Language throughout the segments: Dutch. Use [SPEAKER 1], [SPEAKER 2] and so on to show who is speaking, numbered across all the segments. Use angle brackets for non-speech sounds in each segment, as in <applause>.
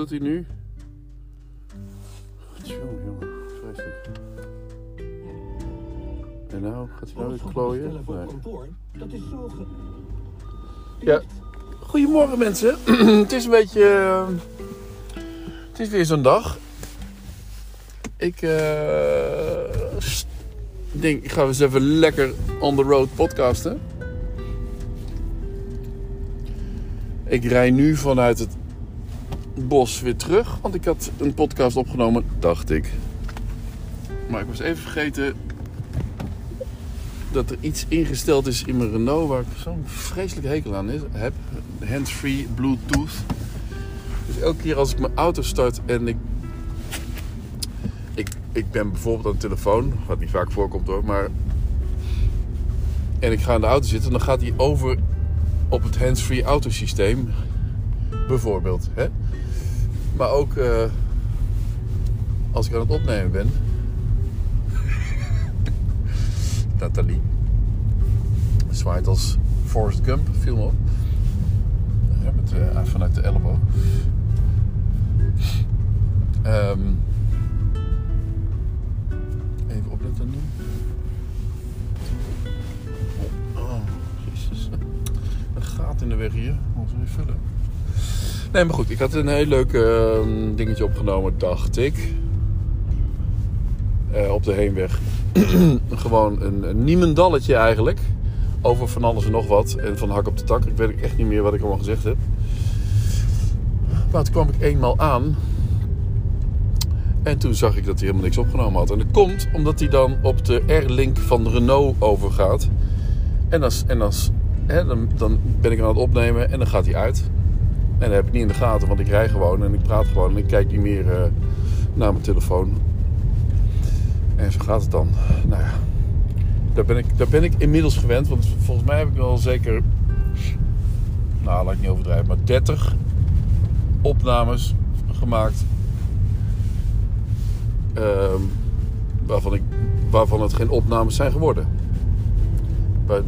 [SPEAKER 1] doet hij nu? Jongen, jongen, vreselijk. En nou, gaat hij nou weer klooien? Nee.
[SPEAKER 2] dat is zo ge...
[SPEAKER 1] Ja. Goedemorgen mensen. <clears throat> het is een beetje. eh, het is weer zo'n dag. Ik eh, s- denk, ik ga eens even lekker on the road podcasten. Ik rij nu vanuit het bos weer terug, want ik had een podcast opgenomen, dacht ik. Maar ik was even vergeten dat er iets ingesteld is in mijn Renault waar ik zo'n vreselijk hekel aan heb. Hands-free Bluetooth. Dus elke keer als ik mijn auto start en ik, ik, ik ben bijvoorbeeld aan de telefoon, wat niet vaak voorkomt hoor, maar. En ik ga in de auto zitten, dan gaat hij over op het hands-free autosysteem. Bijvoorbeeld. Hè? Maar ook eh, als ik aan het opnemen ben. <laughs> Nathalie. Zwaait als Forrest Gump, viel me op. Met, eh, vanuit de elleboog. Ehm, even opletten nu. Oh, jezus. Een gaat in de weg hier. Moet weer vullen. Nee, maar goed. Ik had een heel leuk ehm, dingetje opgenomen, dacht ik. Eh, op de heenweg. <clears throat> Gewoon een, een niemendalletje eigenlijk. Over van alles en nog wat. En van hak op de tak. Ik weet echt niet meer wat ik allemaal gezegd heb. Maar toen kwam ik eenmaal aan. En toen zag ik dat hij helemaal niks opgenomen had. En dat komt omdat hij dan op de R-link van Renault overgaat. En, als, en als, hè, dan, dan ben ik aan het opnemen en dan gaat hij uit. En dat heb ik niet in de gaten, want ik rij gewoon en ik praat gewoon. En ik kijk niet meer eh, naar mijn telefoon. En zo gaat het dan. Nou ja, daar ben, ik, daar ben ik inmiddels gewend. Want volgens mij heb ik wel zeker, nou laat ik niet overdrijven, maar 30 opnames gemaakt. Ehm, waarvan, ik, waarvan het geen opnames zijn geworden. Waar-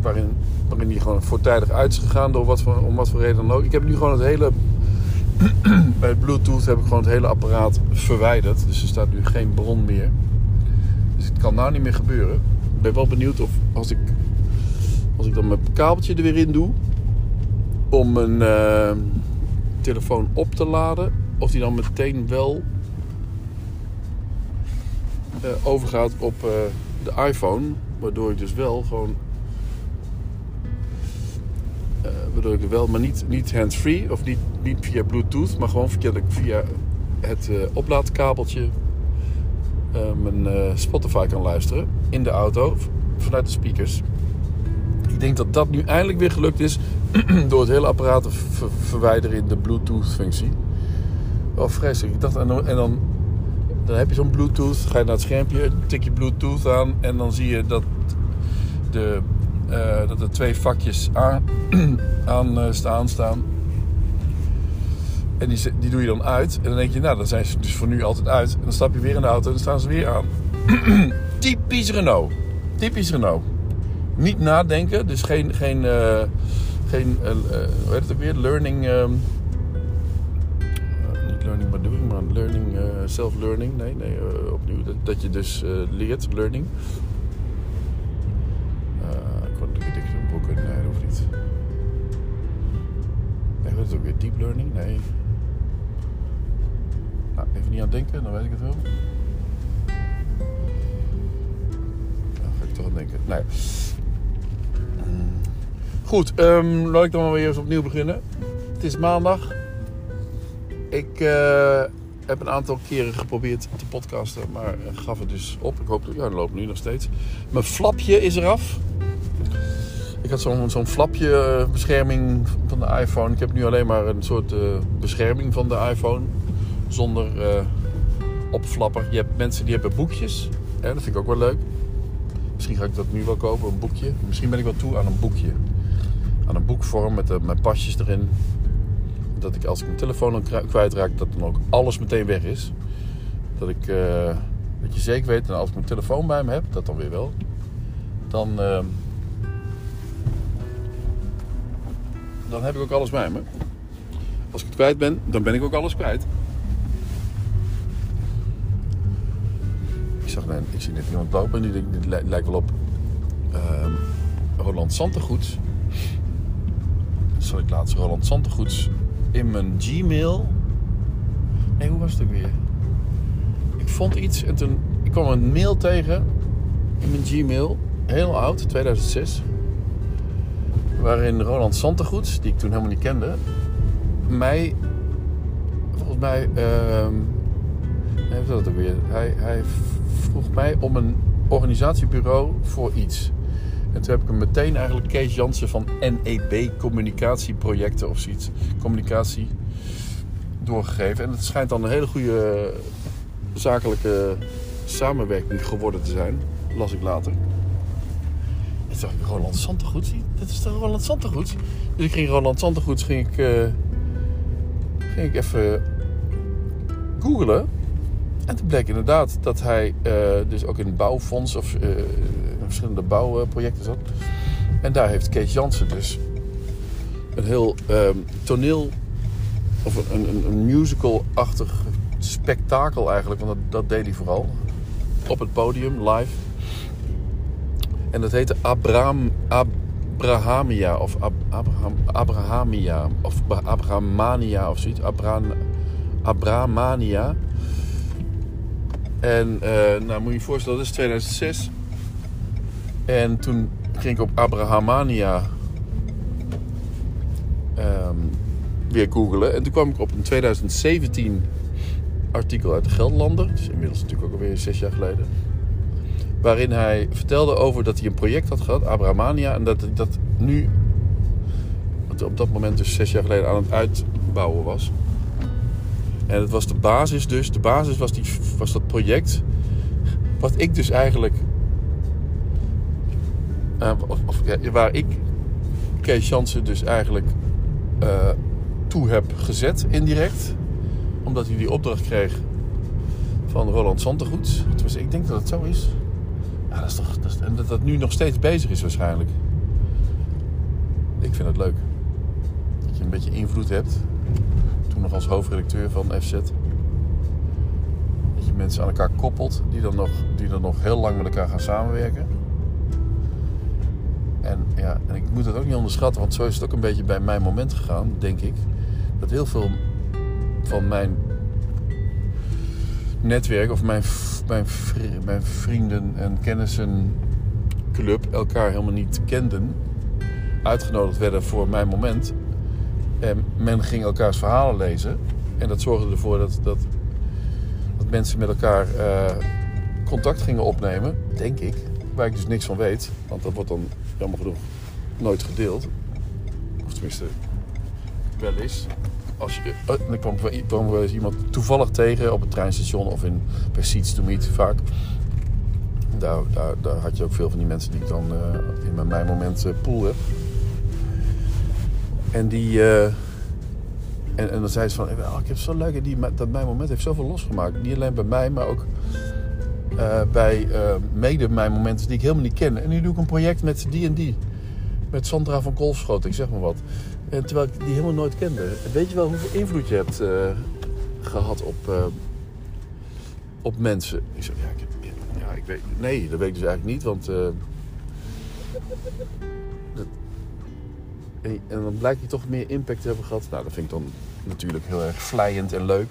[SPEAKER 1] waarin, waarin die gewoon voortijdig uit gegaan door wat voor, om wat voor reden dan ook. Ik heb nu gewoon het hele. <clears throat> Bij Bluetooth heb ik gewoon het hele apparaat verwijderd. Dus er staat nu geen bron meer. Dus het kan nou niet meer gebeuren. Ik ben wel benieuwd of als ik, als ik dan mijn kabeltje er weer in doe. Om mijn eh, telefoon op te laden. Of die dan meteen wel eh, overgaat op eh, de iPhone. Waardoor ik dus wel gewoon. Er wel, maar niet, niet hands-free of niet, niet via Bluetooth, maar gewoon via, via het eh, oplaadkabeltje eh, mijn eh, Spotify kan luisteren in de auto vanuit de speakers. Ik denk dat dat nu eindelijk weer gelukt is <clears throat> door het hele apparaat te ver- verwijderen in de Bluetooth-functie. Wel vreselijk. Ik dacht, en dan, en dan, dan heb je zo'n Bluetooth, ga je naar het schermpje, tik je Bluetooth aan en dan zie je dat, de, eh, dat er twee vakjes aan, <clears throat> aan eh, staan staan. En die, die doe je dan uit. En dan denk je, nou, dan zijn ze dus voor nu altijd uit. En dan stap je weer in de auto en dan staan ze weer aan. <clears throat> Typisch Renault. Typisch Renault. Niet nadenken, dus geen, geen, eh, geen hoe heet het weer? Learning. ehm, eh, niet learning by doing, maar learning, self-learning. Nee, nee, opnieuw. Dat, dat je dus leert, learning. Ik word dik in boeken. Nee, dat hoeft niet. Nee, wat is het ook weer? Deep learning? Nee. Nou, even niet aan denken, dan weet ik het wel. Nou, ga ik toch aan denken. Nee. Mm. Goed, ehm, laat ik dan maar weer eens opnieuw beginnen. Het is maandag. Ik eh, heb een aantal keren geprobeerd te podcasten, maar eh, gaf het dus op. Ik hoop dat, ja, dat loopt nu nog steeds. Mijn flapje is eraf. Had zo'n zo'n flapje eh, bescherming van de iPhone. Ik heb nu alleen maar een soort eh, bescherming van de iPhone. Zonder eh, opflapper. Je hebt mensen die hebben boekjes. Dat vind ik ook wel leuk. Misschien ga ik dat nu wel kopen, een boekje. Misschien ben ik wel toe aan een boekje. Aan een boekvorm met, met pasjes erin. Dat ik als ik mijn telefoon dan kwijtraak, dat dan ook alles meteen weg is. Dat ik, dat je zeker weet, en als ik mijn telefoon bij me heb, dat dan weer wel. Dan, dan heb ik ook alles bij me. als ik kwijt ben, dan ben ik ook alles kwijt. Ik zag net, ik zie net iemand lopen en die lijkt wel op ehm, Roland Santegoeds. Zat ik laatst Roland Santegoeds in mijn Gmail. Nee, hoe was het ook weer? Ik vond iets en toen ik kwam een mail tegen in mijn Gmail, heel oud, 2006. Waarin Roland Santegoeds, die ik toen helemaal niet kende, mij, volgens mij, ehm hoe heet dat weer? Hij, hij vroeg mij om een organisatiebureau voor iets. En toen heb ik hem meteen eigenlijk Kees Jansen van NEB Communicatieprojecten of zoiets. Communicatie doorgegeven. En het schijnt dan een hele goede zakelijke samenwerking geworden te zijn. Las ik later. En toen ik, Roland Santegoeds? Dat is toch Roland Santegoeds? Dus ik ging Roland Santegoeds ging ik, eh, ging ik even googlen. En toen bleek inderdaad dat hij eh, dus ook in het bouwfonds of eh, verschillende bouwprojecten zat. En daar heeft Kees Jansen dus een heel ehm, toneel of een, een, een musical-achtig spektakel eigenlijk, want dat, dat deed hij vooral. Op het podium, live. En dat heette Abraham, Abrahamia of Ab, Abraham, Abrahamia of Abrahamania of zoiets. Abra, Abrahamania. En eh, nou moet je je voorstellen, dat is 2006. En toen ging ik op Abrahamania ehm, weer googlen. En toen kwam ik op een 2017 artikel uit de Gelderlander. Is inmiddels natuurlijk ook alweer zes jaar geleden. Waarin hij vertelde over dat hij een project had gehad, Abrahamania. En dat hij dat nu, op dat moment dus zes jaar geleden, aan het uitbouwen was. En het was de basis dus. De basis was, die, was dat project. Wat ik dus eigenlijk... eh, of, waar ik Kees Jansen dus eigenlijk eh, toe heb gezet, indirect. Omdat hij die opdracht kreeg van Roland Santegoeds. Dus ik denk dat het zo is. Ja, dat is toch, en dat dat nu nog steeds bezig is waarschijnlijk. Ik vind het leuk. Dat je een beetje invloed hebt. Toen nog als hoofdredacteur van FZ. Dat je mensen aan elkaar koppelt die dan nog, die dan nog heel lang met elkaar gaan samenwerken. En, ja, en ik moet het ook niet onderschatten, want zo is het ook een beetje bij mijn moment gegaan, denk ik. Dat heel veel van mijn netwerk of mijn, mijn vrienden en kennissenclub elkaar helemaal niet kenden. Uitgenodigd werden voor mijn moment. En men ging elkaars verhalen lezen. En dat zorgde ervoor dat, dat, dat mensen met elkaar eh, contact gingen opnemen, denk ik. Waar ik dus niks van weet, want dat wordt dan jammer genoeg nooit gedeeld. Of tenminste, wel eens. Als je, eh, kwam, wel eens iemand toevallig tegen op het treinstation of in, bij Seats to Meet vaak. Daar, daar, daar had je ook veel van die mensen die ik dan eh, in mijn moment eh, pool heb. En die. en, en dan zei ze van, ik heb het zo leuk. En die, dat mijn moment heeft zoveel losgemaakt. Niet alleen bij mij, maar ook bij mede mijn momenten die ik helemaal niet ken. En nu doe ik een project met die en die. Met Sandra van Kolfschoot, ik zeg maar wat. En terwijl ik die helemaal nooit kende. Weet je wel hoeveel invloed je hebt eh, gehad op, eh, op mensen? Ik zeg, ja, ik, heb- ja, ik weet... Nee, dat weet ik dus eigenlijk niet, want... eh, dat, en, en dan blijkt hij toch meer impact te hebben gehad. Nou, dat vind ik dan natuurlijk heel erg vlijend en leuk.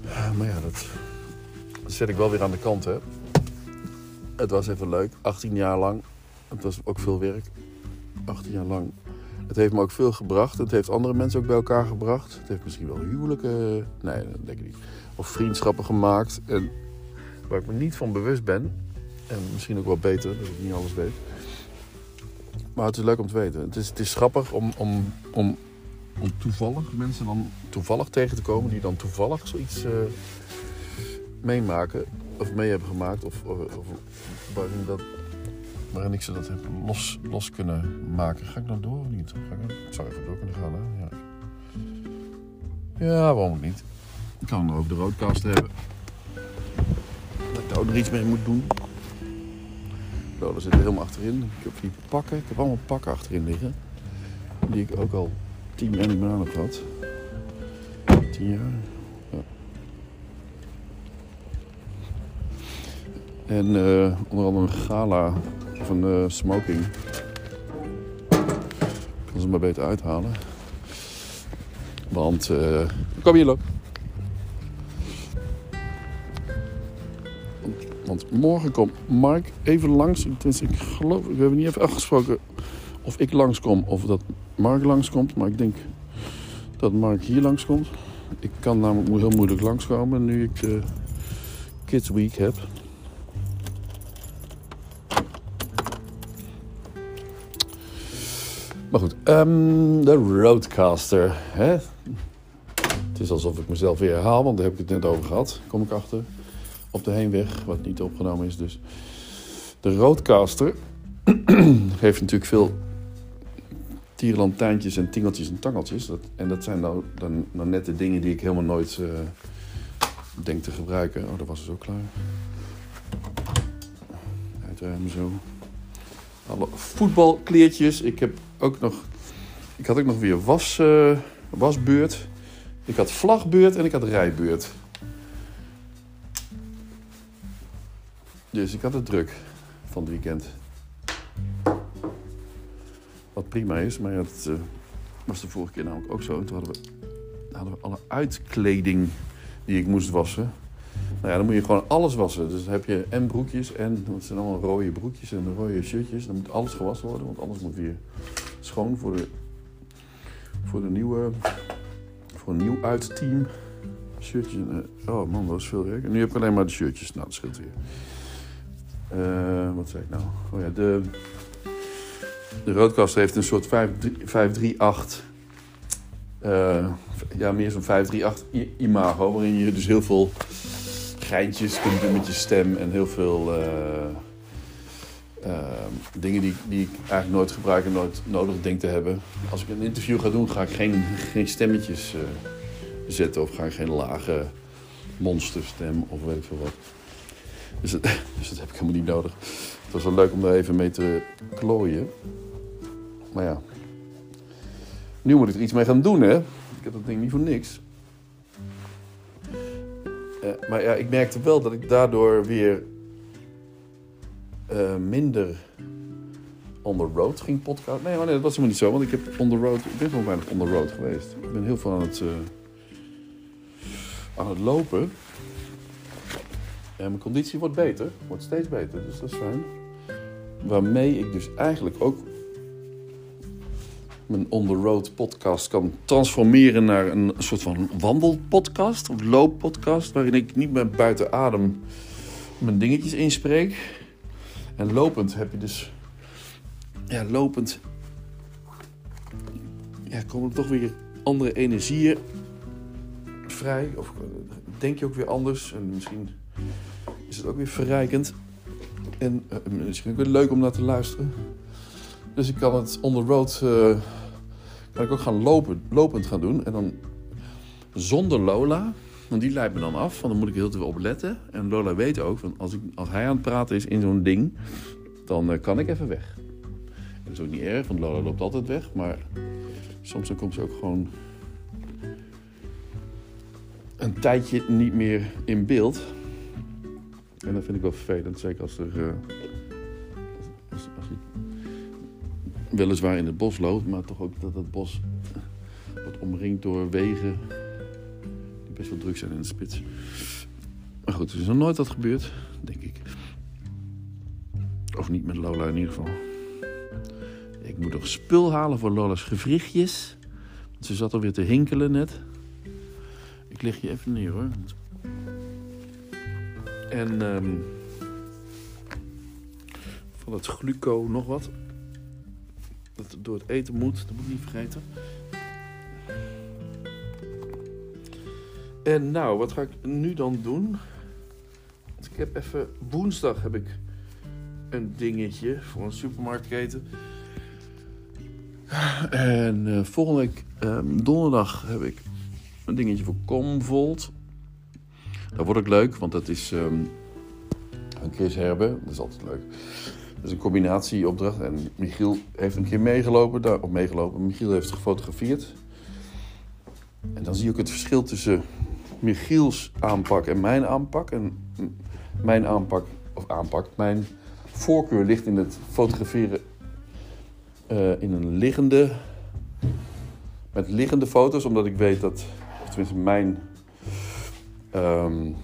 [SPEAKER 1] Ja, maar ja, dat zet ik wel weer aan de kant, hè. Het was even leuk. 18 jaar lang. Het was ook veel werk. 18 jaar lang. Het heeft me ook veel gebracht. Het heeft andere mensen ook bij elkaar gebracht. Het heeft misschien wel huwelijken... Nee, dat denk ik niet. Of vriendschappen gemaakt. En waar ik me niet van bewust ben. En misschien ook wel beter, dat ik niet alles weet. Maar het is leuk om te weten. Het is, het is grappig om, om, om, om toevallig mensen dan toevallig tegen te komen... die dan toevallig zoiets eh, meemaken. Of mee hebben gemaakt. Of, of, dat, waarin ik ze dat heb los, los kunnen maken. Ga ik nou door of niet? Ga ik, zou even door kunnen gaan, hè? Ja, ja waarom niet? Ik kan ook de roodkast hebben. Dat ik daar ook nog iets mee moet doen. Zo, daar zit er helemaal achterin. Ik heb die pakken. Ik heb allemaal pakken achterin liggen. Die ik ook al tien en bananen gehad. Tien jaar. Ja. En eh, onder andere een gala of een eh, smoking. Ik kan ze maar beter uithalen. Want, eh kom hier, loop. Want- morgen komt Mark even langs. Ik geloof, we hebben niet even afgesproken of ik langskom of dat Mark langskomt. Maar ik denk dat Mark hier langskomt. Ik kan namelijk heel moeilijk langskomen nu ik de Kids Week heb. Maar goed, ehm, de Roadcaster. Hè? Het is alsof ik mezelf weer herhaal, want daar heb ik het net over gehad. Kom ik achter. Op de heenweg, wat niet opgenomen is dus. De Roadcaster <clears throat> heeft natuurlijk veel tierenlantijntjes en tingeltjes en tangeltjes. Dat, en dat zijn nou dan, net de dingen die ik helemaal nooit eh, denk te gebruiken. Oh, dat was dus ook klaar. Uitruimen zo. Alle voetbalkleertjes. Ik heb ook nog... Ik had ook nog weer was, eh, wasbeurt. Ik had vlagbeurt en ik had rijbeurt. Dus ik had het druk van het weekend. Wat prima is, maar dat eh, was de vorige keer namelijk ook zo. En toen hadden we, hadden we alle uitkleding die ik moest wassen. Nou ja, dan moet je gewoon alles wassen. Dus heb je en broekjes en het zijn allemaal rode broekjes en rode shirtjes. Dan moet alles gewassen worden, want alles moet weer schoon voor de, voor de nieuwe, voor een nieuw uitteam. Shirtjes. en, eh, oh man, dat is veel werk. En nu heb ik alleen maar de shirtjes. Nou, dat scheelt weer. Eh, wat zei ik nou? Oh ja, de, de Roodkast heeft een soort 538. eh ja, meer zo'n 538 i- imago. Waarin je dus heel veel geintjes kunt doen met je stem. En heel veel eh, eh, dingen die, die ik eigenlijk nooit gebruik en nooit nodig denk te hebben. Als ik een interview ga doen, ga ik geen, geen stemmetjes eh, zetten. Of ga ik geen lage monsterstem of weet ik veel wat. Dus dat, <laughs> dus dat heb ik helemaal niet nodig. Het was wel leuk om daar even mee te klooien. Maar ja. Nu moet ik er iets mee gaan doen, hè? Ik heb dat ding niet voor niks. Eh, maar ja, ik merkte wel dat ik daardoor weer eh, minder on the road ging podcast. Nee, maar nee, dat was helemaal niet zo. Want ik heb on the road... Ik ben gewoon weinig on the road geweest. Ik ben heel veel aan het, eh, aan het lopen. En mijn conditie wordt beter. Wordt steeds beter, dus dat is fijn. Waarmee ik dus eigenlijk ook mijn on-the-road podcast kan transformeren naar een soort van wandelpodcast of looppodcast. Waarin ik niet meer buiten adem mijn dingetjes inspreek. En lopend heb je dus... Ja, lopend... Ja, komen er toch weer andere energieën vrij. Of denk je ook weer anders. En misschien is het ook weer verrijkend. En eh, misschien ook weer leuk om naar te luisteren. Dus ik kan het on the road eh, kan ik ook gaan lopen, lopend gaan doen. En dan zonder Lola. Want die leidt me dan af. Want dan moet ik heel veel op letten. En Lola weet ook, want als, ik, als hij aan het praten is in zo'n ding, dan eh, kan ik even weg. En dat is ook niet erg, want Lola loopt altijd weg. Maar soms dan komt ze ook gewoon een tijdje niet meer in beeld. En dat vind ik wel vervelend. Zeker als er. eh, weliswaar in het bos loopt, maar toch ook dat het bos wordt omringd door wegen die best wel druk zijn in de spits. Maar goed, er is nog nooit dat gebeurd, denk ik. Of niet met Lola in ieder geval. Ik moet nog spul halen voor Lola's gewrichtjes. Ze zat alweer te hinkelen net. Ik leg je even neer hoor. En ehm, van het gluco nog wat. Door het eten moet, dat moet ik niet vergeten. En nou, wat ga ik nu dan doen? Want ik heb even... Woensdag heb ik een dingetje voor een supermarktketen. En eh, volgende week, ehm, donderdag, heb ik een dingetje voor Comvolt. Dat wordt ook leuk, want dat is ehm een Chris Herbe. Dat is altijd leuk. Is een combinatieopdracht. En Michiel heeft een keer meegelopen. Daar, meegelopen. Michiel heeft gefotografeerd. En dan zie je ook het verschil tussen Michiels aanpak en mijn aanpak. En mijn aanpak, of aanpak, mijn voorkeur ligt in het fotograferen uh, in een liggende, met liggende foto's, omdat ik weet dat, of tenminste mijn um,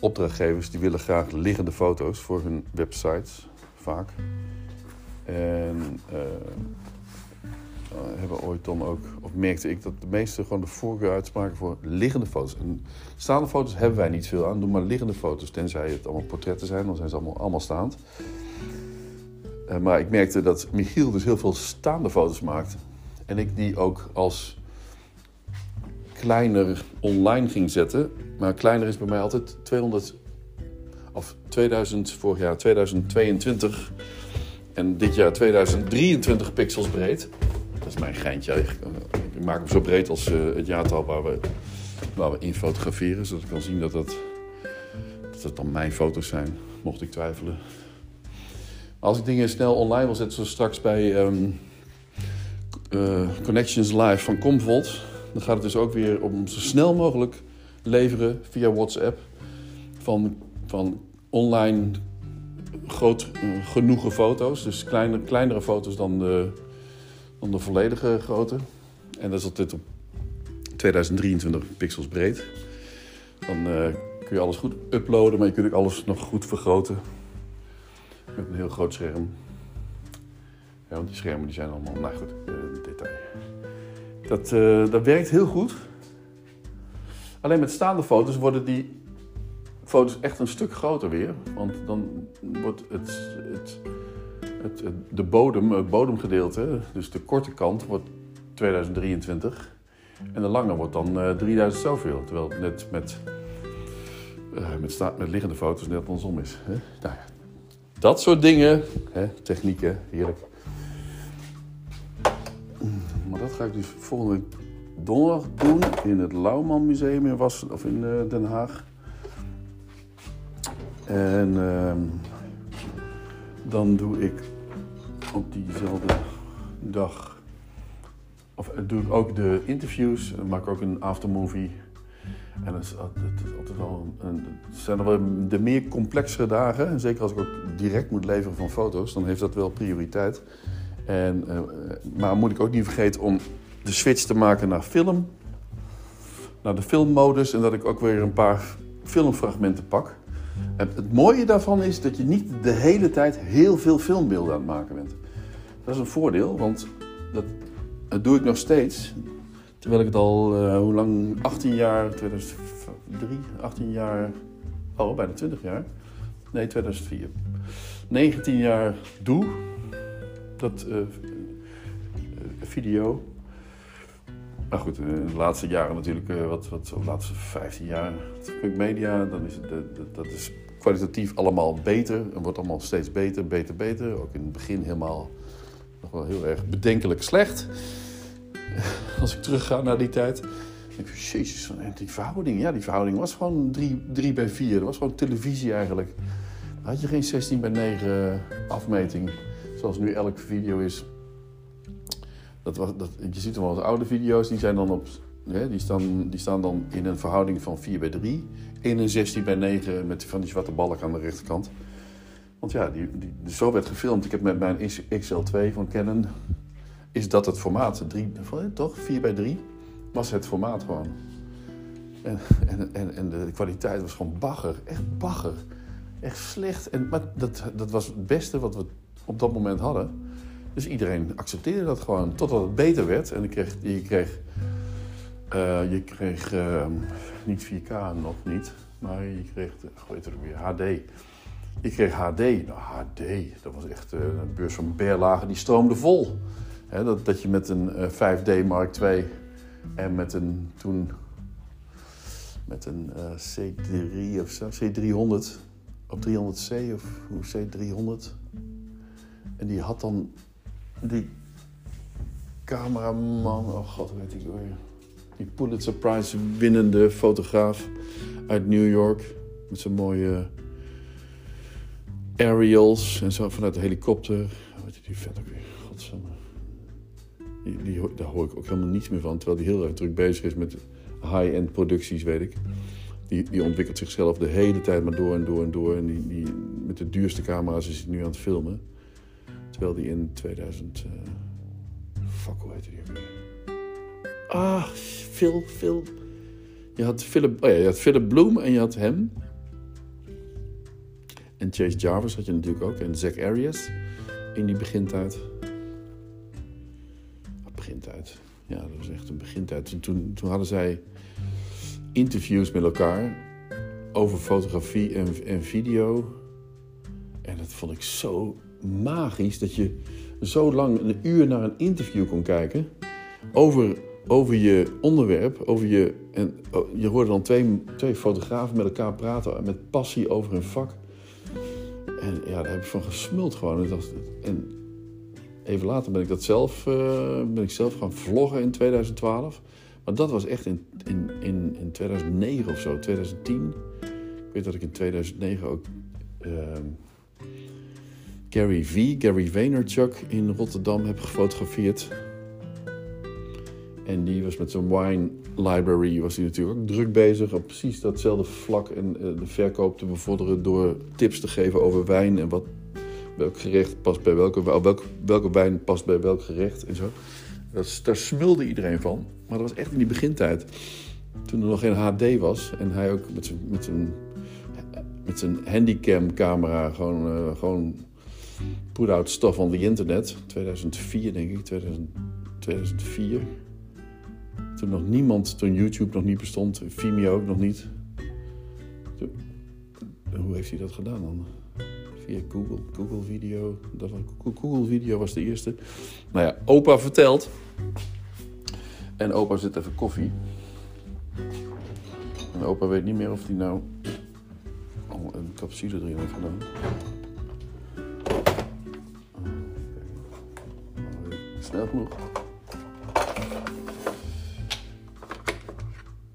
[SPEAKER 1] opdrachtgevers, die willen graag liggende foto's voor hun websites, vaak. En uh, hebben ooit dan ook, of merkte ik dat de meeste gewoon de voorkeur uitspraken voor liggende foto's. En staande foto's hebben wij niet veel aan, doe maar liggende foto's, tenzij het allemaal portretten zijn, dan zijn ze allemaal, allemaal staand. Uh, maar ik merkte dat Michiel dus heel veel staande foto's maakt. En ik die ook als kleiner online ging zetten. Maar kleiner is bij mij altijd 200, of 2000, vorig jaar 2022 en dit jaar 2023 pixels breed. Dat is mijn geintje. Ik maak hem zo breed als uh, het jaartal waar we, waar we in fotograferen. Zodat ik kan zien dat het, dat het dan mijn foto's zijn, mocht ik twijfelen. Als ik dingen snel online wil zetten, zoals straks bij um, uh, Connections Live van Comvolt, dan gaat het dus ook weer om zo snel mogelijk leveren via WhatsApp van, van online groot genoegen foto's. Dus kleine, kleinere foto's dan de, dan de volledige grootte. En dat is altijd op 2023 pixels breed. Dan uh, kun je alles goed uploaden, maar je kunt ook alles nog goed vergroten. Met een heel groot scherm. Ja, want die schermen die zijn allemaal, nou goed, uh, detail. Dat, uh, dat werkt heel goed. Alleen met staande foto's worden die foto's echt een stuk groter weer. Want dan wordt het, het, het, de bodem, het bodemgedeelte, dus de korte kant, wordt 2023. En de lange wordt dan uh, 3000 zoveel. Terwijl het net met, uh, met, sta, met liggende foto's net andersom is. Hè? Nou dat soort dingen, hè, technieken, heerlijk. Dat ga ik dus volgende donderdag doen in het Lauwman Museum in, Was, of in uh, Den Haag. En uh, dan doe ik op diezelfde dag, of doe ik ook de interviews. Dan maak ik ook een aftermovie. En het, is, is altijd wel een, het zijn wel de meer complexere dagen. En zeker als ik ook direct moet leveren van foto's, dan heeft dat wel prioriteit. En, uh, maar moet ik ook niet vergeten om de switch te maken naar film. Naar de filmmodus. En dat ik ook weer een paar filmfragmenten pak. En het mooie daarvan is dat je niet de hele tijd heel veel filmbeelden aan het maken bent. Dat is een voordeel, want dat, dat doe ik nog steeds. Terwijl ik het al, uh, hoe lang? 18 jaar, 2003, 18 jaar, oh bijna 20 jaar. Nee, 2004. 19 jaar doe dat uh, video. Maar goed, in de laatste jaren natuurlijk, wat, wat, de laatste 15 jaar, Media, dan is het, dat is kwalitatief allemaal beter. Het wordt allemaal steeds beter, beter, beter. Ook in het begin helemaal nog wel heel erg bedenkelijk slecht. <laughs> Als ik terugga naar die tijd. denk ik, jezus, die verhouding, ja, die verhouding was gewoon 3 bij 4. Dat was gewoon televisie eigenlijk. Dan had je geen 16 bij 9 afmeting, zoals nu elke video is. Dat was, dat, je ziet wel eens oude video's, die, zijn dan op, hè, die, staan, die staan dan in een verhouding van 4 bij 3. In een 16 bij 9 met van die zwarte balk aan de rechterkant. Want ja, die, die, zo werd gefilmd. Ik heb met mijn XL2 van Canon, is dat het formaat. 3, toch? 4 bij 3 was het formaat gewoon. En, en, en, en de kwaliteit was gewoon bagger. Echt bagger. Echt slecht. En, maar dat, dat was het beste wat we op dat moment hadden. Dus iedereen accepteerde dat gewoon. Totdat het beter werd. En je kreeg, je kreeg, uh, je kreeg uh, niet 4K nog niet. Maar je kreeg, heet het weer, HD. Je kreeg HD. Nou, HD, dat was echt uh, een beurs van Berlage, die stroomde vol. Dat, dat je met een 5D Mark II en met een toen met een C3 of zo, C300 of 300C of hoe C300. En die had dan die cameraman, oh god, weet ik weer. Die Pulitzer Prize winnende fotograaf uit New York. Met zijn mooie aerials en zo vanuit de helikopter. Weet je die vet ook weer? Godsamme. Die, die, daar hoor ik ook helemaal niets meer van. Terwijl hij heel erg druk bezig is met high-end producties, weet ik. Die, die ontwikkelt zichzelf de hele tijd maar door en door en door. En die, die, met de duurste camera's is hij nu aan het filmen. Terwijl die in 2000... eh, fuck, hoe heette die weer? Ah, Phil, Phil. Je had Philip, oh ja, je had Philip Bloom en je had hem. En Chase Jarvis had je natuurlijk ook. En Zack Arias in die begintijd. Ah, Begintijd. Ja, dat was echt een begintijd. Toen, toen, toen hadden zij interviews met elkaar over fotografie en, en video. En dat vond ik zo magisch dat je zo lang een uur naar een interview kon kijken over, over je onderwerp. Over je, en oh, je hoorde dan twee, twee fotografen met elkaar praten met passie over hun vak. En ja, daar heb ik van gesmuld gewoon. En, en even later ben ik dat zelf, eh, ben ik zelf gaan vloggen in 2012. Maar dat was echt in, in, in, in 2009 of zo, 2010. Ik weet dat ik in 2009 ook ehm, Gary V, Gary Vaynerchuk in Rotterdam heb gefotografeerd. En die was met zijn wine library was hij natuurlijk ook druk bezig op precies datzelfde vlak en eh, de verkoop te bevorderen door tips te geven over wijn en wat welk gerecht past bij welke, welke, welke wijn past bij welk gerecht en zo. Dat, daar smulde iedereen van. Maar dat was echt in die begintijd. Toen er nog geen HD was en hij ook met zijn, met zijn, met zijn handicam camera gewoon, eh, gewoon put out stuff on the internet. 2004 denk ik, 2000, 2004. Toen nog niemand, toen YouTube nog niet bestond, Vimeo ook nog niet. Hoe heeft hij dat gedaan dan? Via Google, Google Video. Dat Google Video was de eerste. Nou ja, opa vertelt. En opa zit even koffie. En opa weet niet meer of hij nou al een capsule erin heeft gedaan.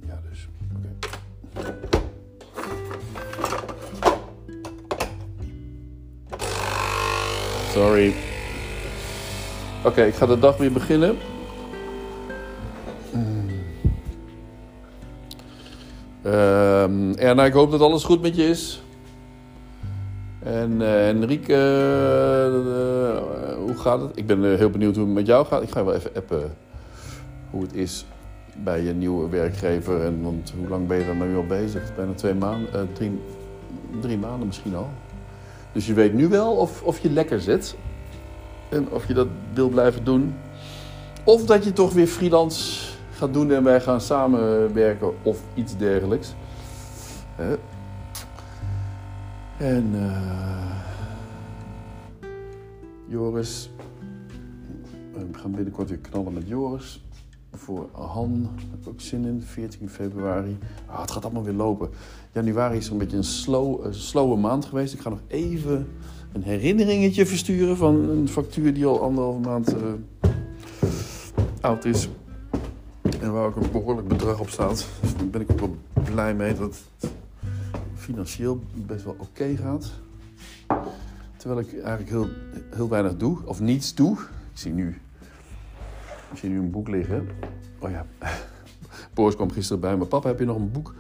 [SPEAKER 1] Ja, dus. Oké. Sorry. Oké, ik ga de dag weer beginnen. Ehm, Erna, ik hoop dat alles goed met je is. En eh Enrique, hoe gaat het? Ik ben eh, heel benieuwd hoe het met jou gaat. Ik ga wel even appen hoe het is bij je nieuwe werkgever. En, want hoe lang ben je er nu al bezig? Bijna twee maanden, eh, drie, maanden misschien al. Dus je weet nu wel of, of je lekker zit. En of je dat wil blijven doen. Of dat je toch weer freelance gaat doen en wij gaan samenwerken of iets dergelijks. En eh, Joris. We gaan binnenkort weer knallen met Joris. Voor Han heb ik ook zin in, 14 februari. Ah, het gaat allemaal weer lopen. Januari is een beetje een slow, slowe maand geweest. Ik ga nog even een herinneringetje versturen van een factuur die al anderhalve maand eh, oud is. En waar ook een behoorlijk bedrag op staat. Dus daar ben ik ook wel blij mee dat het financieel best wel oké gaat. Terwijl ik eigenlijk heel, heel weinig doe, of niets doe. Ik zie nu, ik zie nu een boek liggen. Oh ja, <laughs> Boris kwam gisteren bij me. Papa, heb je nog een boek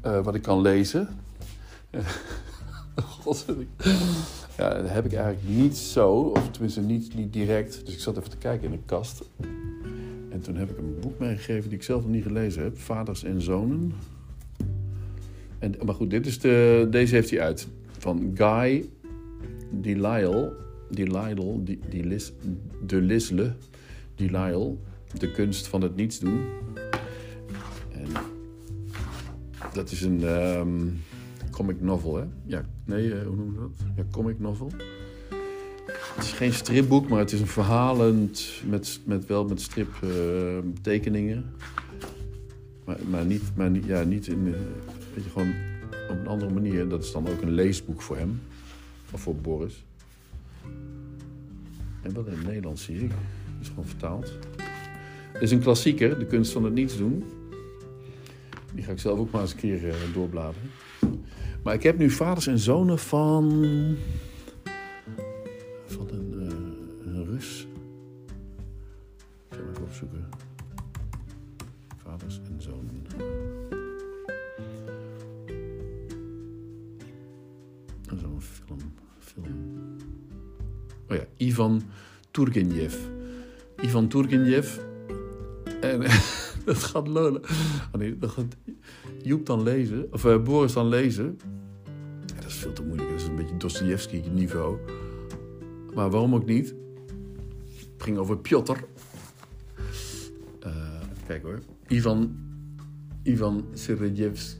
[SPEAKER 1] eh, wat ik kan lezen? <laughs> God, ja, dat heb ik eigenlijk niet zo, of tenminste niet, niet direct. Dus ik zat even te kijken in de kast. En toen heb ik een boek meegegeven die ik zelf nog niet gelezen heb. Vaders en Zonen. En, maar goed, dit is de, deze heeft hij uit. Van Guy Delisle. Delisle. Die, die Lis, de Lisle. Delisle. De kunst van het niets doen. En dat is een ehm, comic novel, hè? Ja, nee, eh, hoe noemen we dat? Ja, comic novel. Het is geen stripboek, maar het is een verhalend met, met wel met striptekeningen. maar, maar niet, maar niet, ja, niet in, eh, weet je, gewoon op een andere manier. Dat is dan ook een leesboek voor hem. Of voor Boris. En wel in het Nederlands zie ik. Is gewoon vertaald. Het is een klassieker, De kunst van het niets doen. Die ga ik zelf ook maar eens een keer uh, doorbladeren. Maar ik heb nu vaders en zonen van. van een, eh, Rus. Ik zal even opzoeken. Vaders en zonen. Zeg Oh ja, Ivan Turgenev. Ivan Turgenev. En <laughs> dat gaat lullen. Oh nee, dat gaat Joep dan lezen, of uh, Boris dan lezen. Ja, dat is veel te moeilijk. Dat is een beetje Dostoevsky niveau. Maar waarom ook niet? Het ging over Piotr. Uh, kijk hoor. Ivan, Ivan Sergejevs,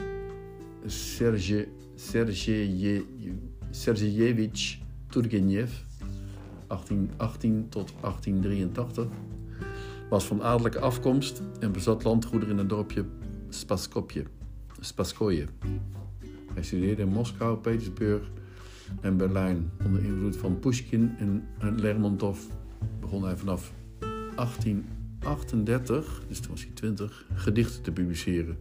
[SPEAKER 1] Serge, Sergejevich Turgenev, 1818 tot 1883, was van adellijke afkomst en bezat landgoederen in het dorpje Spaskopje, Spaskoje. Hij studeerde in Moskou, Petersburg en Berlijn. Onder invloed van Pushkin en Lermontov begon hij vanaf 1838, dus toen was hij 20, gedichten te publiceren.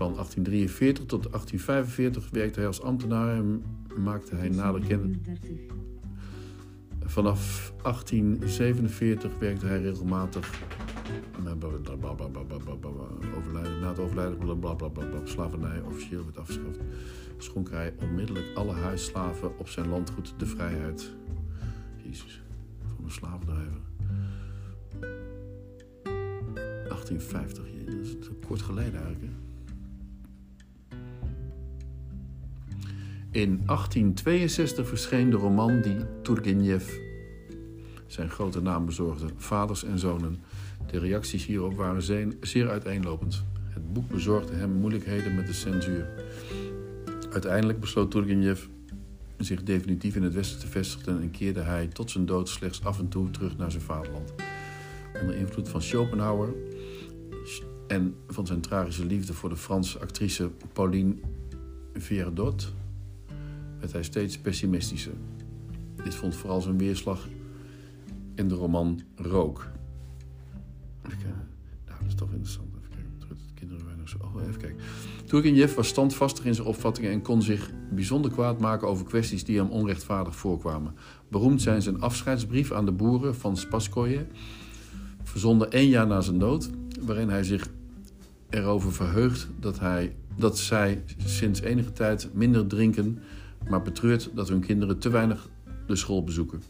[SPEAKER 1] Van 1843 tot 1845 werkte hij als ambtenaar en maakte hij nader kennis. Vanaf 1847 werkte hij regelmatig overlijden, na het overlijden blablabla, slavernij officieel werd afgeschaft, schonk hij onmiddellijk alle huisslaven op zijn landgoed de vrijheid. Jezus, van een slavendrijver. 1850, dat is kort geleden eigenlijk. In 1862 verscheen de roman die Turgenev zijn grote naam bezorgde, Vaders en Zonen. De reacties hierop waren zeer uiteenlopend. Het boek bezorgde hem moeilijkheden met de censuur. Uiteindelijk besloot Turgenev zich definitief in het Westen te vestigen en keerde hij tot zijn dood slechts af en toe terug naar zijn vaderland. Onder invloed van Schopenhauer en van zijn tragische liefde voor de Franse actrice Pauline Viardot werd hij steeds pessimistischer. Dit vond vooral zijn weerslag in de roman Rook. Nou, dat is toch interessant. Even kijken. Kinderen weinig zo. Oh, even kijken. Turgenev was standvastig in zijn opvattingen en kon zich bijzonder kwaad maken over kwesties die hem onrechtvaardig voorkwamen. Beroemd zijn zijn afscheidsbrief aan de boeren van Spaskoje, verzonden één jaar na zijn dood, waarin hij zich erover verheugt dat, hij, dat zij sinds enige tijd minder drinken, maar betreurt dat hun kinderen te weinig de school bezoeken.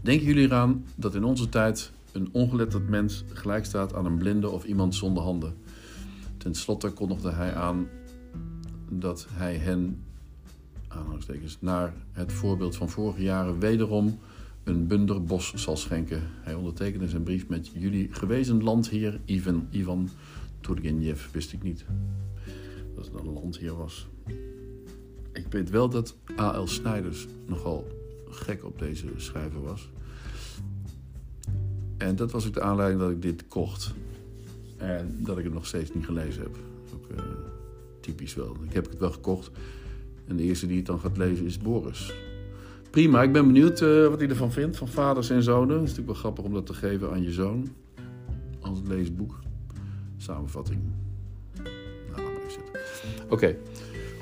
[SPEAKER 1] Denken jullie eraan dat in onze tijd een ongeletterd mens gelijk staat aan een blinde of iemand zonder handen? Ten slotte kondigde hij aan dat hij hen, aanhalingstekens, naar het voorbeeld van vorige jaren wederom een bunder bos zal schenken. Hij ondertekende zijn brief met jullie gewezen landheer Ivan, Ivan Turgenev. Wist ik niet dat het een landheer was. Ik weet wel dat A.L. Snijders nogal gek op deze schrijver was. En dat was ook de aanleiding dat ik dit kocht. En dat ik het nog steeds niet gelezen heb. Ook uh, typisch wel. Ik heb het wel gekocht. En de eerste die het dan gaat lezen is Boris. Prima, ik ben benieuwd uh, wat hij ervan vindt. Van vaders en zonen. Het is natuurlijk wel grappig om dat te geven aan je zoon. Als leesboek. Samenvatting. Nou. Oké.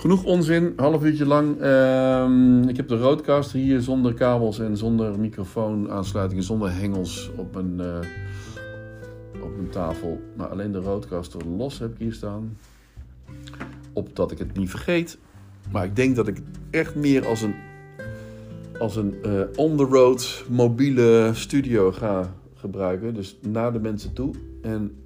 [SPEAKER 1] Genoeg onzin, half uurtje lang. Uh, ik heb de roadcaster hier zonder kabels en zonder microfoonaansluitingen, zonder hengels op mijn, uh, op mijn tafel. Maar alleen de roadcaster los heb ik hier staan. Opdat ik het niet vergeet. Maar ik denk dat ik echt meer als een, als een uh, on-the-road mobiele studio ga gebruiken. Dus naar de mensen toe. En,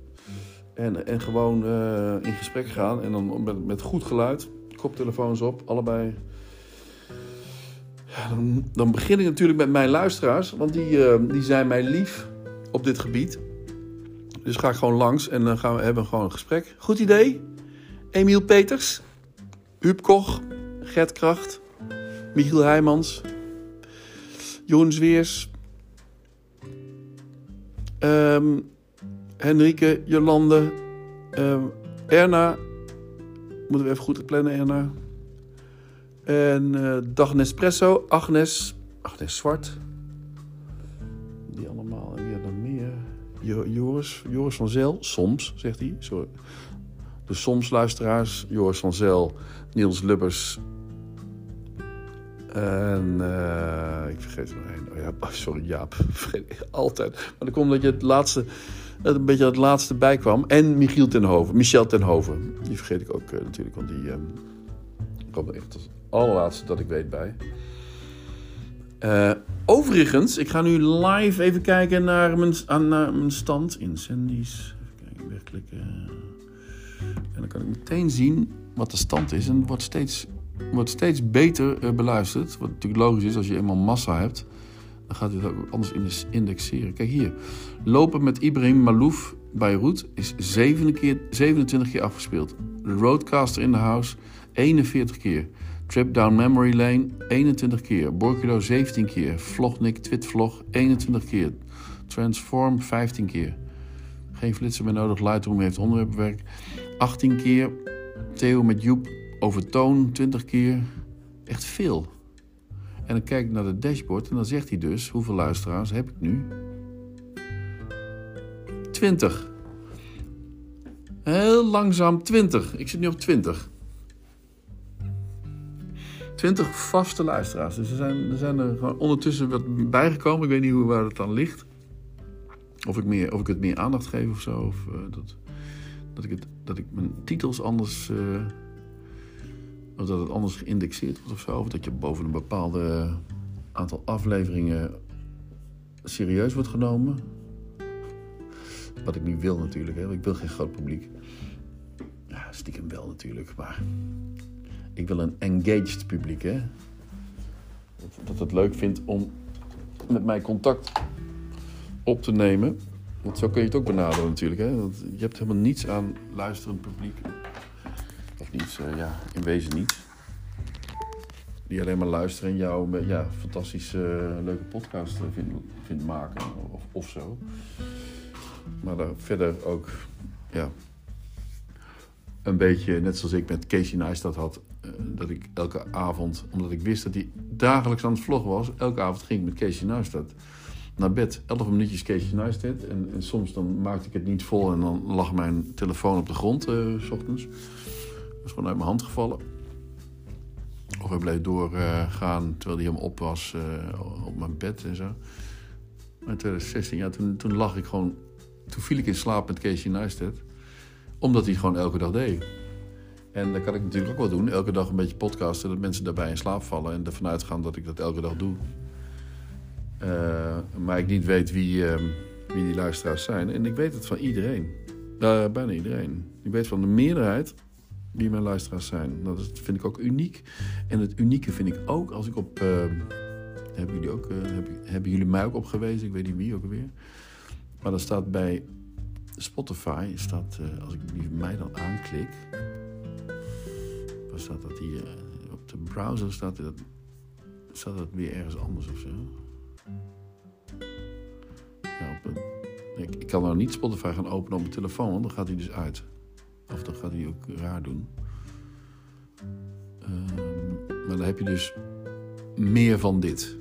[SPEAKER 1] en, en gewoon uh, in gesprek gaan. En dan met, met goed geluid koptelefoons op, allebei. Ja, dan, dan, begin ik natuurlijk met mijn luisteraars, want die, uh, die zijn mij lief op dit gebied. Dus ga ik gewoon langs en dan gaan we hebben gewoon een gesprek. Goed idee? Emiel Peters, Huub Koch, Gert Kracht, Michiel Heijmans, Joen Zweers, um, Henrike, Jolande, um, Erna, Moeten we even goed plannen erna. En uh, Dag Nespresso, Agnes, Agnes Zwart. Die allemaal. En wie had nog meer? Joris, Joris van Zel, soms, zegt hij. Sorry. De soms luisteraars, Joris van Zel, Niels Lubbers. En uh, ik vergeet er nog één. Oh ja, <laughs> sorry, Jaap. <laughs> Vergeet altijd. Maar dan komt dat je het laatste dat een beetje het laatste bijkwam. En Michiel Tenhoven, Michel Tenhoven. Die vergeet ik ook uh, natuurlijk, want die uh, kwam er echt als allerlaatste dat ik weet bij. Uh, overigens, ik ga nu live even kijken naar mijn, aan, naar mijn stand. Incendies. Even kijken, wegklikken. En dan kan ik meteen zien wat de stand is. En wordt steeds, wordt steeds beter beluisterd. Wat natuurlijk logisch is als je eenmaal massa hebt. Dan gaat hij het ook anders indexeren. Kijk hier. Lopen met Ibrahim Malouf Beirut is 27 keer, 27 keer afgespeeld. The Roadcaster in the House 41 keer. Trip Down Memory Lane 21 keer. Borculo 17 keer. Vlognik Twitvlog 21 keer. Transform 15 keer. Geen flitser meer nodig. Lightroom heeft onderwerpwerk 18 keer. Theo met Joep over toon 20 keer. Echt veel. En dan kijk ik naar het dashboard en dan zegt hij dus: hoeveel luisteraars heb ik nu? 20. Heel langzaam 20. Ik zit nu op 20. 20 vaste luisteraars. Dus er zijn er, zijn er gewoon ondertussen wat bijgekomen. Ik weet niet hoe, waar het dan ligt. Of ik, meer, of ik het meer aandacht geef of zo. Of uh, dat, dat, ik het, dat ik mijn titels anders. Uh, of dat het anders geïndexeerd wordt of zo. Of dat je boven een bepaalde aantal afleveringen serieus wordt genomen. Wat ik nu wil natuurlijk. Hè. Ik wil geen groot publiek. Ja, stiekem wel natuurlijk. Maar ik wil een engaged publiek. Hè. Dat, dat het leuk vindt om met mij contact op te nemen. Want zo kun je het ook benaderen natuurlijk. Hè? Want je hebt helemaal niets aan luisterend publiek. Of niets, uh, ja, in wezen niet. Die alleen maar luisteren en jou ja, fantastische, uh, leuke podcast vindt, vindt maken of, zo. Maar daar verder ook, ja, een beetje net zoals ik met Casey Neistat had. Dat ik elke avond, omdat ik wist dat hij dagelijks aan het vloggen was, elke avond ging ik met Casey Neistat naar bed. 11 minuutjes Casey Neistat. En, en, soms dan maakte ik het niet vol en dan lag mijn telefoon op de grond, uh, s ochtends. Gewoon uit mijn hand gevallen. Of hij bleef doorgaan uh, terwijl hij helemaal op was uh, op mijn bed en zo. Maar in 2016, ja, toen, toen lag ik gewoon toen viel ik in slaap met Casey Neistat. Omdat hij het gewoon elke dag deed. En dat kan ik natuurlijk ook wel doen. Elke dag een beetje podcasten. Dat mensen daarbij in slaap vallen. En ervan uitgaan dat ik dat elke dag doe. Uh, maar ik niet weet wie, uh, wie die luisteraars zijn. En ik weet het van iedereen. Bijna iedereen. Ik weet van de meerderheid wie mijn luisteraars zijn. Dat vind ik ook uniek. En het unieke vind ik ook als ik op... hebben, jullie ook, hebben jullie mij ook opgewezen? Ik weet niet wie ook alweer. Maar dan staat bij Spotify, staat, uh, als ik die mij dan aanklik, waar staat dat hier? Op de browser staat dat, staat dat weer ergens anders of zo. Op ik, kan nou niet Spotify gaan openen op mijn telefoon, dan gaat hij dus uit. Of dan gaat hij ook raar doen. Um, maar dan heb je dus meer van dit.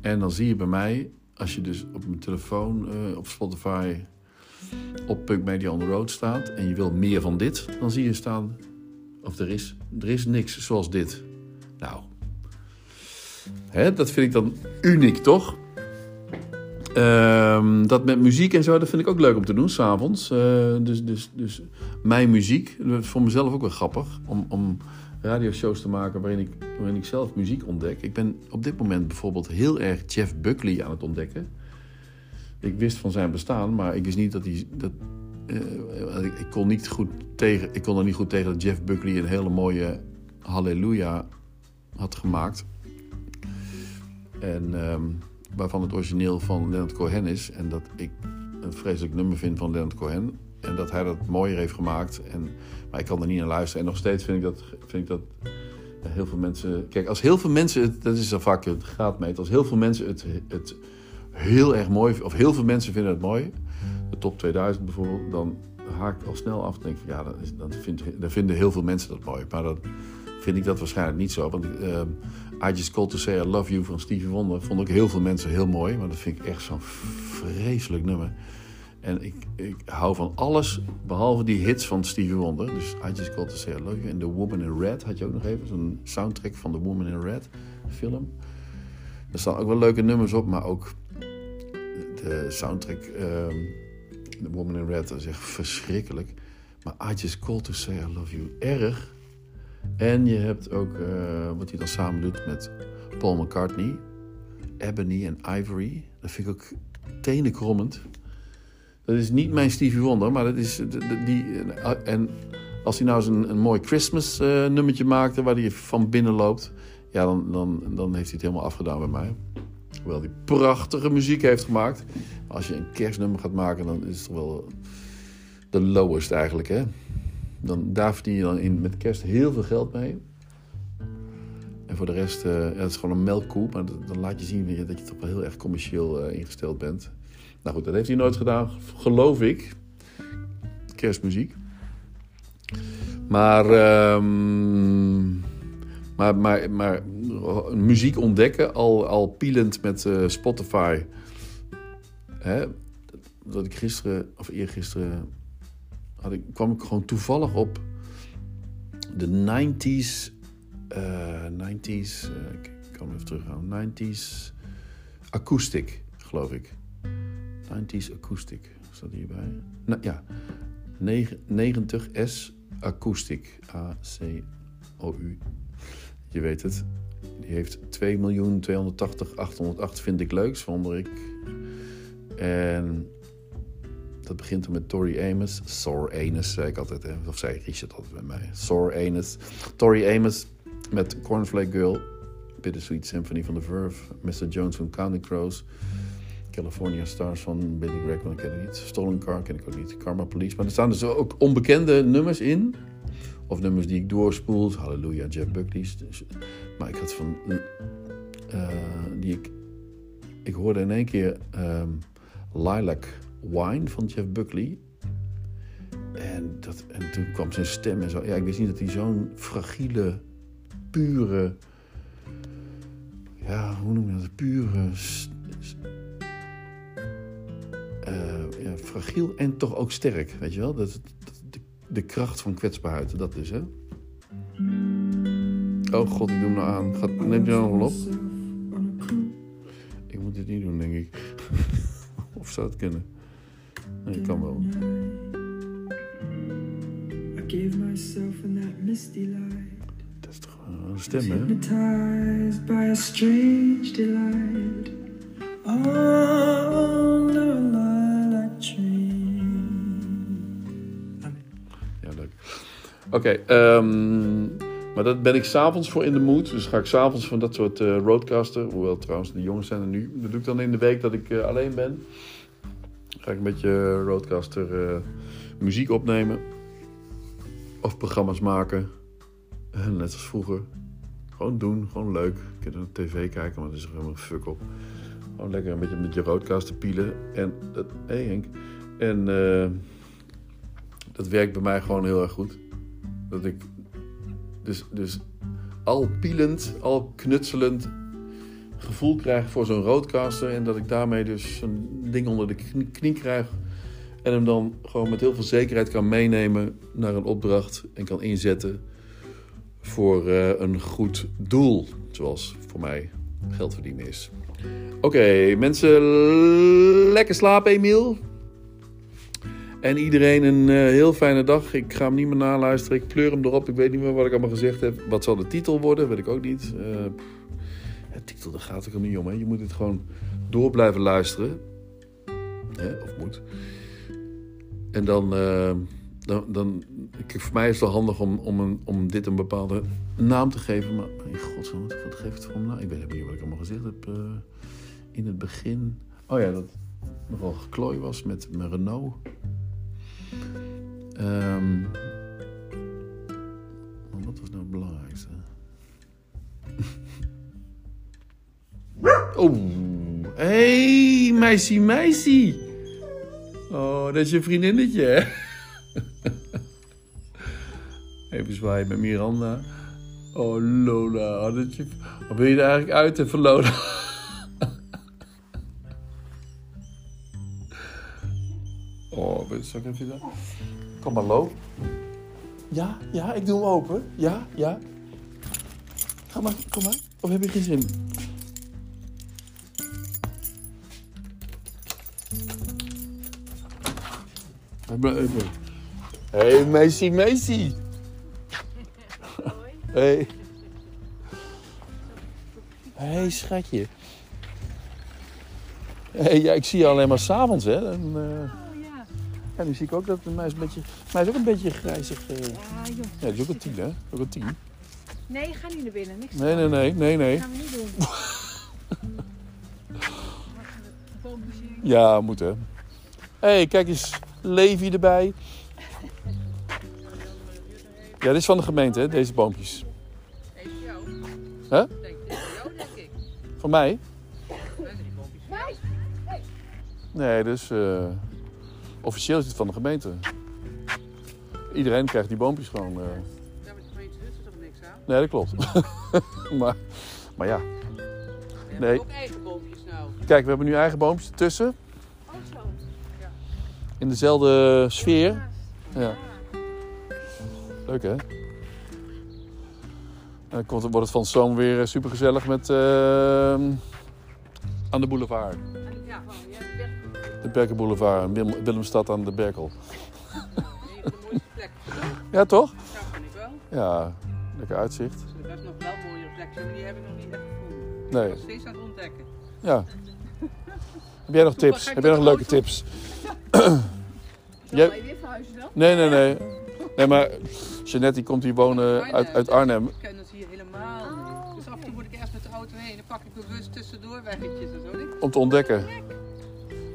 [SPEAKER 1] En dan zie je bij mij als je dus op mijn telefoon uh, op Spotify op Punk Media on the Road staat en je wil meer van dit, dan zie je staan, of er is, er is niks zoals dit. Nou, hè, dat vind ik dan uniek, toch? Uh, dat met muziek en zo, dat vind ik ook leuk om te doen, s'avonds. Uh, dus, dus, dus mijn muziek, dat is voor mezelf ook wel grappig. Om, om radioshows te maken waarin ik, waarin ik zelf muziek ontdek. Ik ben op dit moment bijvoorbeeld heel erg Jeff Buckley aan het ontdekken. Ik wist van zijn bestaan, maar ik wist niet dat hij. Dat, uh, ik, kon niet goed tegen, ik kon er niet goed tegen dat Jeff Buckley een hele mooie Halleluja had gemaakt. En um, waarvan het origineel van Leonard Cohen is. En dat ik een vreselijk nummer vind van Leonard Cohen. En dat hij dat mooier heeft gemaakt. En, maar ik kan er niet naar luisteren. En nog steeds vind ik dat, vind ik dat heel veel mensen. Kijk, als heel veel mensen. Dat is dan vaak het graadmeter. Als heel veel mensen het, het heel erg mooi. Of heel veel mensen vinden het mooi. De top 2000 bijvoorbeeld. Dan haak ik al snel af. En denk ik, ja, dan, is, dan, vind, dan vinden heel veel mensen dat mooi. Maar dan vind ik dat waarschijnlijk niet zo. Want uh, I Just Called To Say I Love You van Stevie Wonder vond ook heel veel mensen heel mooi. Maar dat vind ik echt zo'n vreselijk nummer. En ik, ik hou van alles behalve die hits van Stevie Wonder. Dus I Just Got To Say I Love You. En The Woman in Red had je ook nog even. Zo'n soundtrack van The Woman in Red film. Er staan ook wel leuke nummers op, maar ook de soundtrack um, The Woman in Red is echt verschrikkelijk. Maar I Just Called To Say I Love You, erg. En je hebt ook uh, wat hij dan samen doet met Paul McCartney. Ebony en Ivory. Dat vind ik ook tenenkrommend. Dat is niet mijn Stevie Wonder, maar dat is die. En als hij nou eens een, een mooi Christmas eh, nummertje maakte waar hij van binnen loopt, ja, dan, dan, dan heeft hij het helemaal afgedaan bij mij. Hoewel hij prachtige muziek heeft gemaakt. Als je een kerstnummer gaat maken, dan is het toch wel de lowest eigenlijk, hè? Dan, daar verdien je dan in, met kerst heel veel geld mee. En voor de rest, eh, ja, het is gewoon een melkkoe. Maar dat- dan laat je zien dat je toch wel heel erg commercieel eh, ingesteld bent. Nou goed, dat heeft hij nooit gedaan, geloof ik. Kerstmuziek. Maar, ehm, maar, maar muziek ontdekken, al, al pielend met eh, Spotify. Hè, dat ik gisteren, of eergisteren, had ik, kwam ik gewoon toevallig op de 90s. eh 90s, eh, ik kan even teruggaan. 90s acoustic, geloof ik. 90s acoustic, staat hierbij? Nou ja, 90s acoustic. A-C-O-U. Je weet het. Die heeft 2.280.808 vind ik leuks, vond ik. En dat begint dan met Tori Amos. Sore Anus, zei ik altijd. Hè? Of zei Richard altijd bij mij. Sore Anus. Tori Amos met Cornflake Girl. Bittersweet Symphony van The Verve. Mr. Jones van Counting Crows. California Stars van Billy Greg, want ik ken het niet. Stolen Car ken ik ook niet. Karma Police. Maar er staan dus ook onbekende nummers in. Of nummers die ik doorspoel. Halleluja, Jeff Buckley. Dus- Maar ik had van... eh, die ik... Ik hoorde in één keer ehm, Lilac Wine van Jeff Buckley. En, dat, en toen kwam zijn stem en zo. Ja, ik wist niet dat hij zo'n fragiele, pure... Ja, hoe noem je dat? Pure... eh, ja, fragiel en toch ook sterk, weet je wel? Dat, de, de kracht van kwetsbaarheid, dat is, hè? Oh god, ik doe hem nou aan. Gaat, neemt je nou wel op? Ik moet dit niet doen, denk ik. <laughs> of zou het kunnen? Nee, kan wel.
[SPEAKER 2] I gave myself in that misty light.
[SPEAKER 1] Dat is toch wel een stem, hè?
[SPEAKER 2] Hypnotized by a strange delight.
[SPEAKER 1] Ja, leuk. Oké, ehm, maar dat ben ik s'avonds voor in de mood. Dus ga ik s'avonds van dat soort eh roadcaster. Hoewel trouwens, de jongens zijn er nu. Dat doe ik dan in de week dat ik eh, alleen ben. Ga ik een beetje roadcaster eh, muziek opnemen. Of programma's maken. Eh, net als vroeger. Gewoon doen, gewoon leuk. Ik kan naar tv kijken, maar dat is er helemaal fuck op. Gewoon lekker een beetje met je roadcaster pielen. En dat, hey Henk. En eh, dat werkt bij mij gewoon heel erg goed. Dat ik dus, dus al pielend, al knutselend gevoel krijg voor zo'n roadcaster. En dat ik daarmee dus zo'n ding onder de knie, knie krijg. En hem dan gewoon met heel veel zekerheid kan meenemen naar een opdracht. En kan inzetten voor eh, een goed doel. Zoals voor mij geld verdienen is. Oké, mensen, lekker slapen, Emiel. En iedereen een eh, heel fijne dag. Ik ga hem niet meer naluisteren. Ik pleur hem erop. Ik weet niet meer wat ik allemaal gezegd heb. Wat zal de titel worden? Weet ik ook niet. Eh, ja, titel, daar gaat het ook niet om. Hè. Je moet het gewoon door blijven luisteren. Hè, of moet. En dan... eh, dan, dan kijk, voor mij is het wel handig om, om, een, om dit een bepaalde naam te geven. Maar in godsnaam, wat wat geeft het voor naam? Ik weet niet wat ik allemaal gezegd heb eh, in het begin. Oh ja, dat nogal geklooi was met mijn Renault. Ehm, oh, hey, meisje, meisje. Oh, dat is je vriendinnetje, hè? <laughs> Even zwaaien met Miranda. Oh, Lola. Oh, dat je... Wat wil je er eigenlijk uit even, Lola? <laughs> Oh, zal ik even... Kom maar, loop. Ja, ja, ik doe hem open. Ja, ja. Ga maar, kom maar. Of heb je geen zin? Hé, hey, meisje. Hey. Hé, hey, schatje. Hey, ja, ik zie je alleen maar s'avonds, hè. En, eh,
[SPEAKER 3] Oh ja.
[SPEAKER 1] ja, nu zie ik ook dat mij is een beetje... Mij is ook een beetje grijzig. eh.
[SPEAKER 3] Ja, joh.
[SPEAKER 1] Ja, dat is ook een tien, hè? Ook een tien.
[SPEAKER 3] Nee, ga niet naar binnen. Niks
[SPEAKER 1] Nee, nee, nee, nee, nee.
[SPEAKER 3] Dat gaan we niet doen. <laughs>
[SPEAKER 1] Ja, moet hè. Hé, hey, kijk eens. Levi erbij. Ja, dit is van de gemeente, hè, deze boompjes.
[SPEAKER 4] Even jou.
[SPEAKER 1] Hè?
[SPEAKER 4] Denk, jou, denk ik.
[SPEAKER 1] Van mij? Nee, dus eh, officieel is het van de gemeente. Iedereen krijgt die boompjes gewoon. eh.
[SPEAKER 4] Ja, maar de gemeente doet er toch niks aan?
[SPEAKER 1] Nee, dat klopt. <laughs> maar, maar ja,
[SPEAKER 4] We
[SPEAKER 1] Nee.
[SPEAKER 4] hebben ook eigen boompjes nou.
[SPEAKER 1] kijk, we hebben nu eigen boompjes ertussen. In dezelfde sfeer.
[SPEAKER 3] Ja.
[SPEAKER 1] Ja. Leuk hè? Dan wordt het van zomer weer super gezellig met eh, aan de boulevard.
[SPEAKER 4] Ja,
[SPEAKER 1] De Berkel Boulevard, Wil- Willemstad aan de Berkel. <laughs> Ja, toch?
[SPEAKER 4] Dat vind ik wel.
[SPEAKER 1] Ja, lekker uitzicht.
[SPEAKER 4] Hebben best nog wel mooiere plekken, maar die heb ik nog niet echt gevonden. Ik
[SPEAKER 1] Nee.
[SPEAKER 4] ben nog steeds aan het ontdekken.
[SPEAKER 1] Ja. <laughs> Heb jij nog tips?
[SPEAKER 4] ik
[SPEAKER 1] Heb jij nog leuke tips?
[SPEAKER 3] Zullen
[SPEAKER 1] Jij-
[SPEAKER 3] wij weer verhuizen dan?
[SPEAKER 1] Nee, nee, nee. Nee, maar Jeannette die komt hier wonen uit, uit Arnhem.
[SPEAKER 4] Ik ken het hier helemaal niet. Dus af en toe moet ik ergens met de auto heen. Dan pak ik bewust tussendoor weggetjes en zo.
[SPEAKER 1] Om te ontdekken.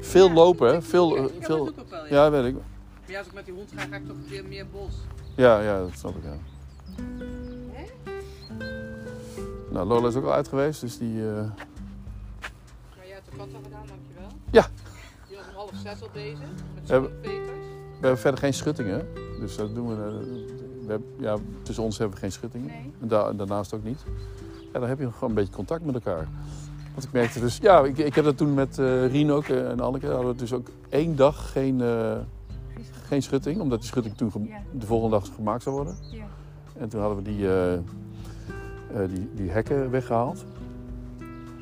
[SPEAKER 1] Veel lopen, hè? Veel,
[SPEAKER 4] Ja,
[SPEAKER 1] eh,
[SPEAKER 4] dat
[SPEAKER 1] veel...
[SPEAKER 4] ook wel, ja.
[SPEAKER 1] Ja, weet ik.
[SPEAKER 4] Maar ja, als ik met die hond ga, ga ik toch weer meer bos.
[SPEAKER 1] Ja, ja, dat snap ik, ja. Nou, Lola is ook al uit geweest, dus die... eh,
[SPEAKER 4] Maar jij hebt de kat al gedaan, dankjewel.
[SPEAKER 1] Ja.
[SPEAKER 4] Half zes al bezig. Met
[SPEAKER 1] Hebben-. We hebben verder geen schuttingen, dus dat doen we... eh, we hebben, ja, tussen ons hebben we geen schuttingen.
[SPEAKER 3] Nee.
[SPEAKER 1] En da- daarnaast ook niet. Ja, dan heb je gewoon een beetje contact met elkaar. Want ik merkte dus... Ja, ik, ik heb dat toen met eh Rien ook eh, en Anneke. Hadden we dus ook één dag geen, geen schutting. Omdat die schutting toen
[SPEAKER 3] Ja.
[SPEAKER 1] de volgende dag gemaakt zou worden.
[SPEAKER 3] Ja.
[SPEAKER 1] En toen hadden we die, die, die hekken weggehaald.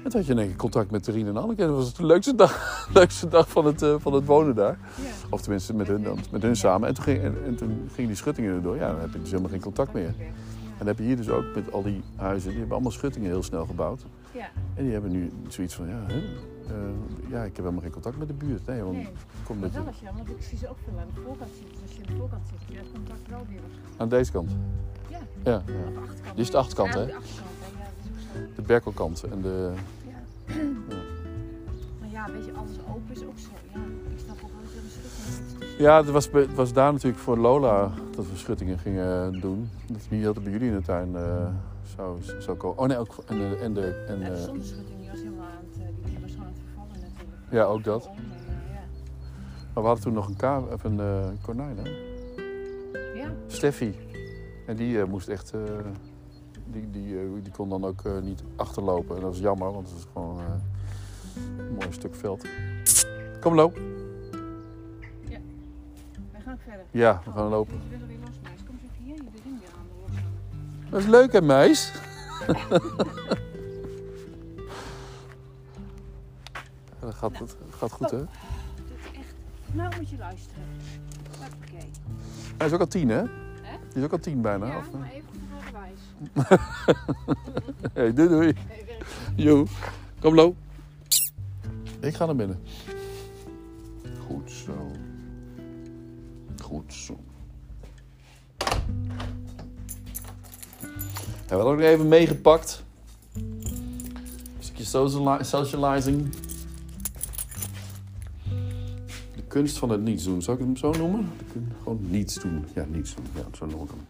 [SPEAKER 1] En toen had je in één keer contact met Rien en Anneke. En dat was de leukste dag, <laughs> leukste dag van, het, eh, van het wonen daar.
[SPEAKER 3] Ja.
[SPEAKER 1] Of tenminste met hun, dan, met hun samen. En toen, ging, en, en toen gingen die schuttingen erdoor. Ja, dan heb je dus helemaal geen contact meer. En dan heb je hier dus ook met al die huizen, die hebben allemaal schuttingen heel snel gebouwd.
[SPEAKER 3] Ja.
[SPEAKER 1] En die hebben nu zoiets van, ja, hè, eh, ja ik heb helemaal geen contact met de buurt. Nee, want
[SPEAKER 3] Nee.
[SPEAKER 1] komt
[SPEAKER 3] Maar
[SPEAKER 1] dat je
[SPEAKER 3] als je, want ik zie ze ook veel aan de voorkant zitten. Dus als je aan de voorkant zit, heb je contact wel weer
[SPEAKER 1] aan deze kant.
[SPEAKER 3] Ja.
[SPEAKER 1] Ja, ja. Dit is de achterkant,
[SPEAKER 3] Ja,
[SPEAKER 1] hè?
[SPEAKER 3] de achterkant, hè? Ja, is.
[SPEAKER 1] De Berkelkant en de...
[SPEAKER 3] Ja. Maar ja, weet je, alles open is ook zo. Ja, ik snap ook wel dat er een schutting is. Dus
[SPEAKER 1] Ja, het was, het was daar natuurlijk voor Lola dat we schuttingen gingen doen. Dat is niet dat het bij jullie in de tuin eh, zou, zou komen. Oh nee, ook en de... En de en,
[SPEAKER 3] Ja, de zonneschutting die was helemaal aan het, eh, die was gewoon aan het vervallen natuurlijk.
[SPEAKER 1] Ja, ook dat.
[SPEAKER 3] Om, en, eh,
[SPEAKER 1] maar we hadden toen nog een, ka of een eh, konijn, hè?
[SPEAKER 3] ja. ja,
[SPEAKER 1] Steffi. En die moest echt... die, die, eh, die kon dan ook eh, niet achterlopen. En dat was jammer, want het was gewoon eh, een mooi stuk veld. Kom, loop.
[SPEAKER 3] wij gaan ook verder.
[SPEAKER 1] Ja, we gaan lopen.
[SPEAKER 3] Je willen weer los, meis. Kom eens even hier, je ring weer aan de los.
[SPEAKER 1] Dat is leuk, hè, meis? <laughs> dat gaat, dat gaat goed, hè?
[SPEAKER 3] Dit is echt... Nou moet je luisteren. Oké.
[SPEAKER 1] Hij is ook al tien, hè? Die is ook al tien bijna.
[SPEAKER 3] Ja,
[SPEAKER 1] of,
[SPEAKER 3] maar even. <laughs>
[SPEAKER 1] Hey, doei doei. Jo. Kom, Lo. Ik ga naar binnen. Goed zo. Goed zo. We hebben ook nog even meegepakt. Een stukje sociali- socializing. De kunst van het niets doen. Zou ik hem zo noemen? Kun- Gewoon niets doen. Ja, niets doen. Ja, zo noem ik hem.